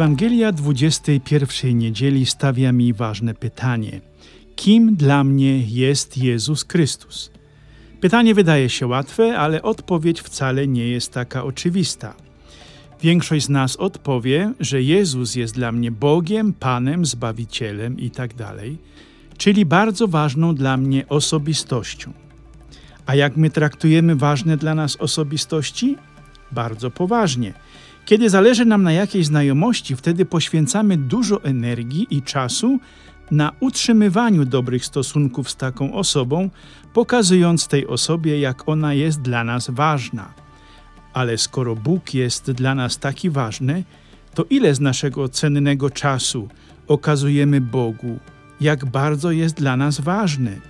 Ewangelia 21 niedzieli stawia mi ważne pytanie: kim dla mnie jest Jezus Chrystus? Pytanie wydaje się łatwe, ale odpowiedź wcale nie jest taka oczywista. Większość z nas odpowie, że Jezus jest dla mnie Bogiem, Panem, Zbawicielem itd., tak czyli bardzo ważną dla mnie osobistością. A jak my traktujemy ważne dla nas osobistości? Bardzo poważnie. Kiedy zależy nam na jakiejś znajomości, wtedy poświęcamy dużo energii i czasu na utrzymywaniu dobrych stosunków z taką osobą, pokazując tej osobie, jak ona jest dla nas ważna. Ale skoro Bóg jest dla nas taki ważny, to ile z naszego cennego czasu okazujemy Bogu, jak bardzo jest dla nas ważny?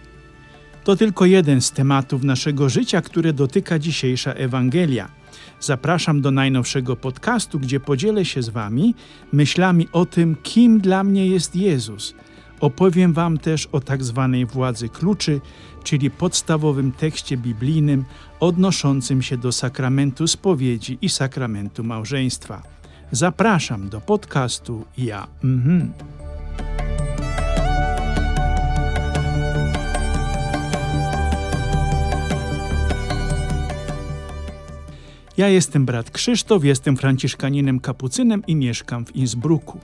To tylko jeden z tematów naszego życia, które dotyka dzisiejsza Ewangelia. Zapraszam do najnowszego podcastu, gdzie podzielę się z Wami myślami o tym, kim dla mnie jest Jezus. Opowiem Wam też o tak zwanej władzy kluczy, czyli podstawowym tekście biblijnym odnoszącym się do sakramentu spowiedzi i sakramentu małżeństwa. Zapraszam do podcastu Ja. Mhm. Ja jestem brat Krzysztof, jestem franciszkaninem kapucynem i mieszkam w Innsbrucku.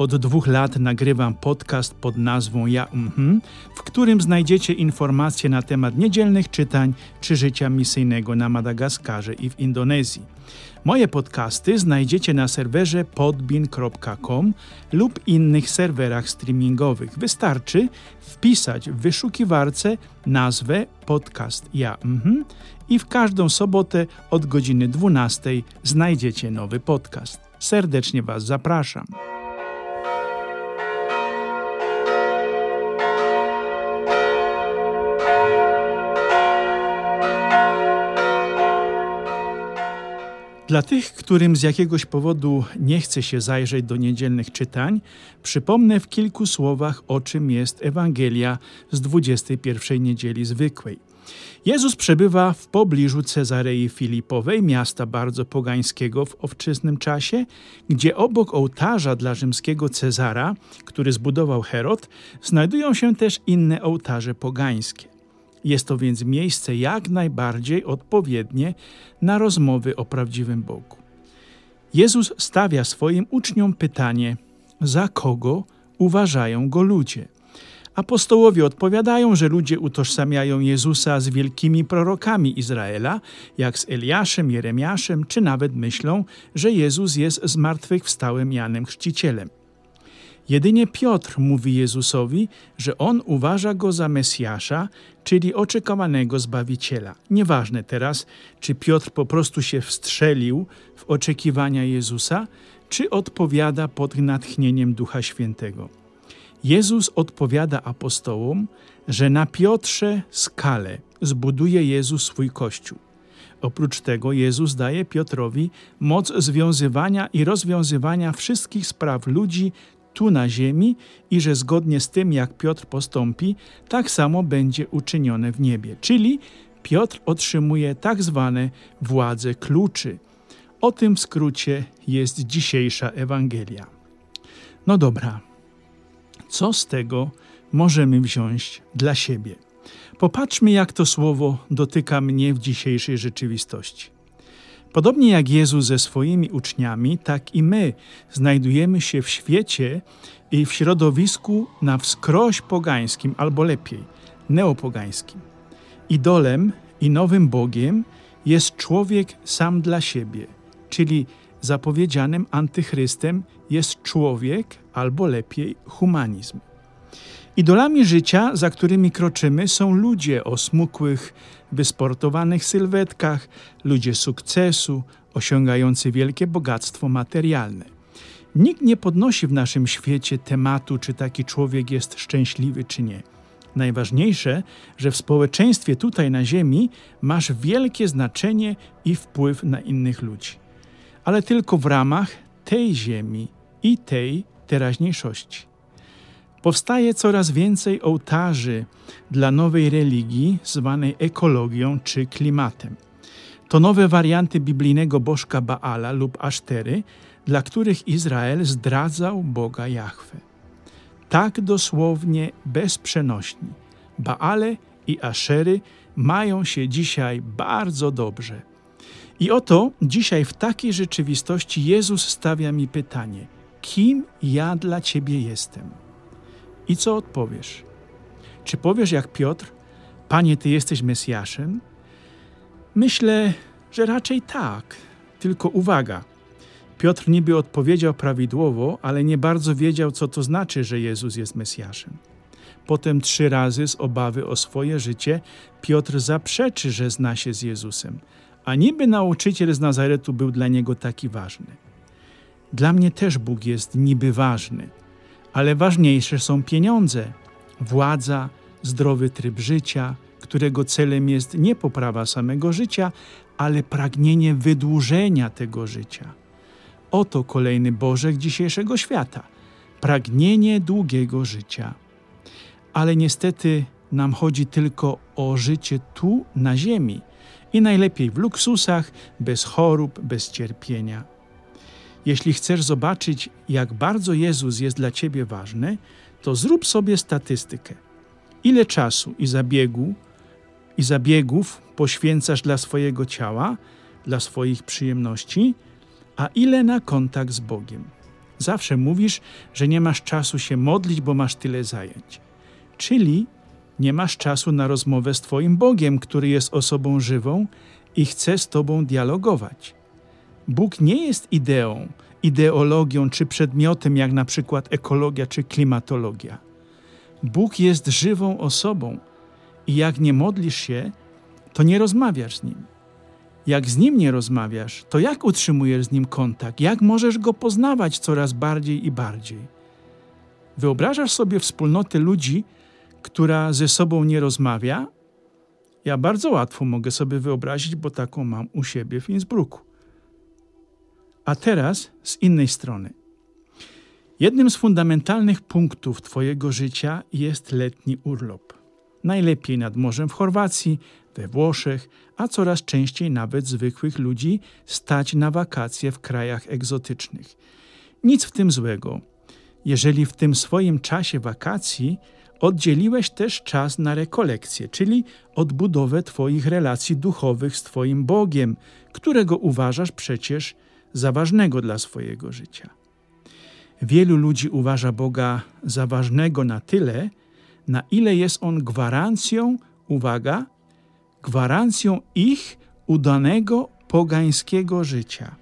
Od dwóch lat nagrywam podcast pod nazwą Ja mhm, w którym znajdziecie informacje na temat niedzielnych czytań czy życia misyjnego na Madagaskarze i w Indonezji. Moje podcasty znajdziecie na serwerze podbin.com lub innych serwerach streamingowych. Wystarczy wpisać w wyszukiwarce nazwę podcast Ja mhm, i w każdą sobotę od godziny 12 znajdziecie nowy podcast. Serdecznie Was zapraszam. Dla tych, którym z jakiegoś powodu nie chce się zajrzeć do niedzielnych czytań, przypomnę w kilku słowach, o czym jest Ewangelia z 21 niedzieli zwykłej. Jezus przebywa w pobliżu Cezarei Filipowej, miasta bardzo pogańskiego w ówczesnym czasie, gdzie obok ołtarza dla rzymskiego Cezara, który zbudował Herod, znajdują się też inne ołtarze pogańskie. Jest to więc miejsce jak najbardziej odpowiednie na rozmowy o prawdziwym Bogu. Jezus stawia swoim uczniom pytanie: za kogo uważają go ludzie? Apostołowie odpowiadają, że ludzie utożsamiają Jezusa z wielkimi prorokami Izraela, jak z Eliaszem, Jeremiaszem, czy nawet myślą, że Jezus jest zmartwychwstałym Janem Chrzcicielem. Jedynie Piotr mówi Jezusowi, że on uważa go za Mesjasza, czyli oczekiwanego Zbawiciela. Nieważne teraz, czy Piotr po prostu się wstrzelił w oczekiwania Jezusa, czy odpowiada pod natchnieniem Ducha Świętego. Jezus odpowiada apostołom, że na Piotrze skale zbuduje Jezus swój Kościół. Oprócz tego Jezus daje Piotrowi moc związywania i rozwiązywania wszystkich spraw ludzi tu na ziemi i że zgodnie z tym, jak Piotr postąpi, tak samo będzie uczynione w niebie. Czyli Piotr otrzymuje tak zwane władze kluczy. O tym w skrócie jest dzisiejsza Ewangelia. No dobra, co z tego możemy wziąć dla siebie? Popatrzmy, jak to słowo dotyka mnie w dzisiejszej rzeczywistości. Podobnie jak Jezus ze swoimi uczniami, tak i my znajdujemy się w świecie i w środowisku na wskroś pogańskim, albo lepiej, neopogańskim. Idolem i nowym Bogiem jest człowiek sam dla siebie, czyli zapowiedzianym antychrystem jest człowiek, albo lepiej humanizm. Idolami życia, za którymi kroczymy, są ludzie o smukłych, wysportowanych sylwetkach, ludzie sukcesu, osiągający wielkie bogactwo materialne. Nikt nie podnosi w naszym świecie tematu, czy taki człowiek jest szczęśliwy, czy nie. Najważniejsze, że w społeczeństwie tutaj na Ziemi masz wielkie znaczenie i wpływ na innych ludzi, ale tylko w ramach tej Ziemi i tej teraźniejszości. Powstaje coraz więcej ołtarzy dla nowej religii zwanej ekologią czy klimatem. To nowe warianty biblijnego bożka Baala lub Asztery dla których Izrael zdradzał Boga Jahwe. Tak dosłownie bezprzenośni. Baale i Aszery mają się dzisiaj bardzo dobrze. I oto dzisiaj w takiej rzeczywistości Jezus stawia mi pytanie: kim ja dla ciebie jestem? I co odpowiesz? Czy powiesz jak Piotr, Panie, Ty jesteś Mesjaszem? Myślę, że raczej tak. Tylko uwaga. Piotr niby odpowiedział prawidłowo, ale nie bardzo wiedział, co to znaczy, że Jezus jest Mesjaszem. Potem trzy razy z obawy o swoje życie Piotr zaprzeczy, że zna się z Jezusem, a niby nauczyciel z Nazaretu był dla niego taki ważny. Dla mnie też Bóg jest niby ważny, ale ważniejsze są pieniądze, władza, zdrowy tryb życia, którego celem jest nie poprawa samego życia, ale pragnienie wydłużenia tego życia. Oto kolejny Bożek dzisiejszego świata pragnienie długiego życia. Ale niestety nam chodzi tylko o życie tu na ziemi i najlepiej w luksusach, bez chorób, bez cierpienia. Jeśli chcesz zobaczyć, jak bardzo Jezus jest dla ciebie ważny, to zrób sobie statystykę. Ile czasu i zabiegu i zabiegów poświęcasz dla swojego ciała, dla swoich przyjemności, a ile na kontakt z Bogiem. Zawsze mówisz, że nie masz czasu się modlić, bo masz tyle zajęć. Czyli nie masz czasu na rozmowę z Twoim Bogiem, który jest osobą żywą i chce z Tobą dialogować. Bóg nie jest ideą, ideologią czy przedmiotem, jak na przykład ekologia czy klimatologia. Bóg jest żywą osobą i jak nie modlisz się, to nie rozmawiasz z Nim. Jak z Nim nie rozmawiasz, to jak utrzymujesz z Nim kontakt? Jak możesz Go poznawać coraz bardziej i bardziej? Wyobrażasz sobie wspólnotę ludzi, która ze sobą nie rozmawia? Ja bardzo łatwo mogę sobie wyobrazić, bo taką mam u siebie w Innsbrucku. A teraz z innej strony. Jednym z fundamentalnych punktów Twojego życia jest letni urlop. Najlepiej nad morzem w Chorwacji, we Włoszech, a coraz częściej nawet zwykłych ludzi stać na wakacje w krajach egzotycznych. Nic w tym złego, jeżeli w tym swoim czasie wakacji oddzieliłeś też czas na rekolekcję, czyli odbudowę Twoich relacji duchowych z Twoim Bogiem, którego uważasz przecież za ważnego dla swojego życia. Wielu ludzi uważa Boga za ważnego na tyle, na ile jest On gwarancją, uwaga, gwarancją ich udanego pogańskiego życia.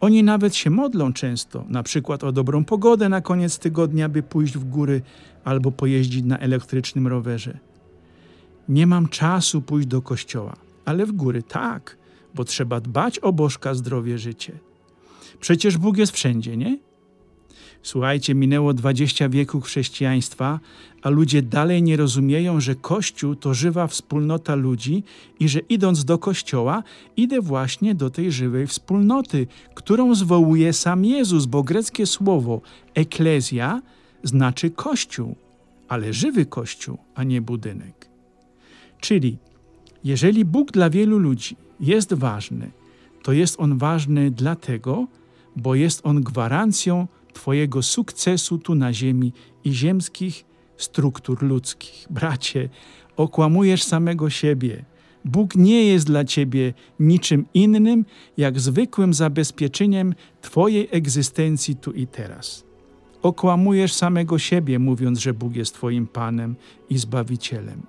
Oni nawet się modlą często, na przykład o dobrą pogodę na koniec tygodnia, by pójść w góry albo pojeździć na elektrycznym rowerze. Nie mam czasu pójść do kościoła, ale w góry tak, bo trzeba dbać o Bożka zdrowie życie. Przecież Bóg jest wszędzie, nie? Słuchajcie, minęło 20 wieków chrześcijaństwa, a ludzie dalej nie rozumieją, że Kościół to żywa wspólnota ludzi i że idąc do Kościoła, idę właśnie do tej żywej wspólnoty, którą zwołuje sam Jezus, bo greckie słowo eklezja znaczy Kościół, ale żywy Kościół, a nie budynek. Czyli, jeżeli Bóg dla wielu ludzi jest ważny, to jest On ważny dlatego, bo jest On gwarancją Twojego sukcesu tu na ziemi i ziemskich struktur ludzkich. Bracie, okłamujesz samego siebie. Bóg nie jest dla Ciebie niczym innym, jak zwykłym zabezpieczeniem Twojej egzystencji tu i teraz. Okłamujesz samego siebie, mówiąc, że Bóg jest Twoim Panem i Zbawicielem.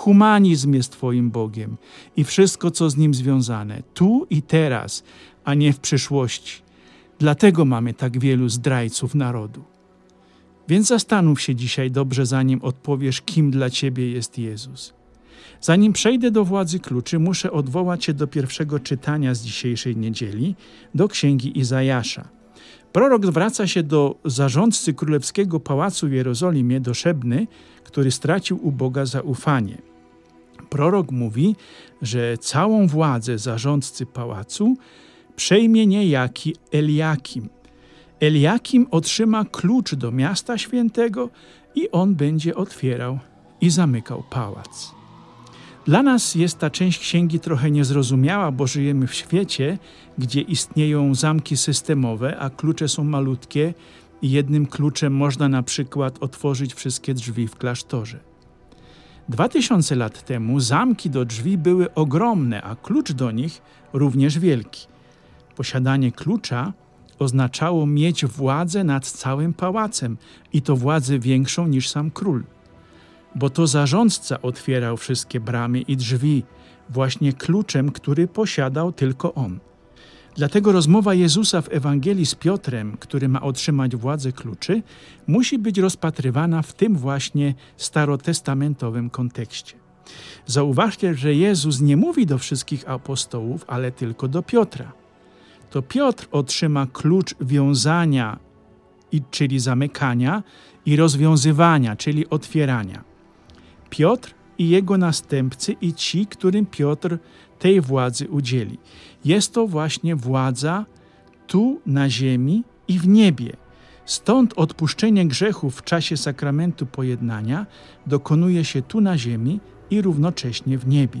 Humanizm jest Twoim Bogiem i wszystko, co z nim związane, tu i teraz, a nie w przyszłości. Dlatego mamy tak wielu zdrajców narodu. Więc zastanów się dzisiaj dobrze, zanim odpowiesz, kim dla ciebie jest Jezus. Zanim przejdę do władzy kluczy, muszę odwołać się do pierwszego czytania z dzisiejszej niedzieli, do księgi Izajasza. Prorok zwraca się do zarządcy królewskiego pałacu w Jerozolimie, do Szebny, który stracił u Boga zaufanie. Prorok mówi, że całą władzę zarządcy pałacu przejmie niejaki Eliakim. Eliakim otrzyma klucz do miasta świętego i on będzie otwierał i zamykał pałac. Dla nas jest ta część księgi trochę niezrozumiała, bo żyjemy w świecie, gdzie istnieją zamki systemowe, a klucze są malutkie i jednym kluczem można na przykład otworzyć wszystkie drzwi w klasztorze. Dwa tysiące lat temu zamki do drzwi były ogromne, a klucz do nich również wielki. Posiadanie klucza oznaczało mieć władzę nad całym pałacem i to władzę większą niż sam król. Bo to zarządca otwierał wszystkie bramy i drzwi, właśnie kluczem, który posiadał tylko on. Dlatego rozmowa Jezusa w Ewangelii z Piotrem, który ma otrzymać władzę kluczy, musi być rozpatrywana w tym właśnie starotestamentowym kontekście. Zauważcie, że Jezus nie mówi do wszystkich apostołów, ale tylko do Piotra. To Piotr otrzyma klucz wiązania, czyli zamykania, i rozwiązywania, czyli otwierania. Piotr i jego następcy i ci, którym Piotr tej władzy udzieli. Jest to właśnie władza tu na ziemi i w niebie. Stąd odpuszczenie grzechów w czasie sakramentu pojednania dokonuje się tu na ziemi i równocześnie w niebie.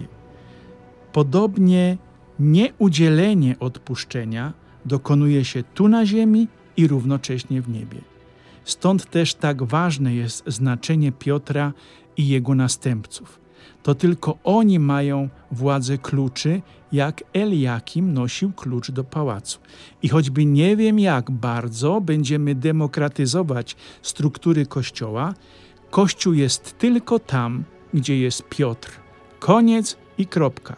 Podobnie nieudzielenie odpuszczenia dokonuje się tu na ziemi i równocześnie w niebie. Stąd też tak ważne jest znaczenie Piotra i jego następców. To tylko oni mają władzę kluczy, jak Eliakim nosił klucz do pałacu. I choćby nie wiem, jak bardzo będziemy demokratyzować struktury Kościoła, Kościół jest tylko tam, gdzie jest Piotr. Koniec i kropka.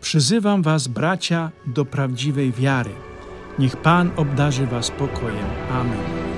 Przyzywam Was, bracia, do prawdziwej wiary. Niech Pan obdarzy Was pokojem. Amen.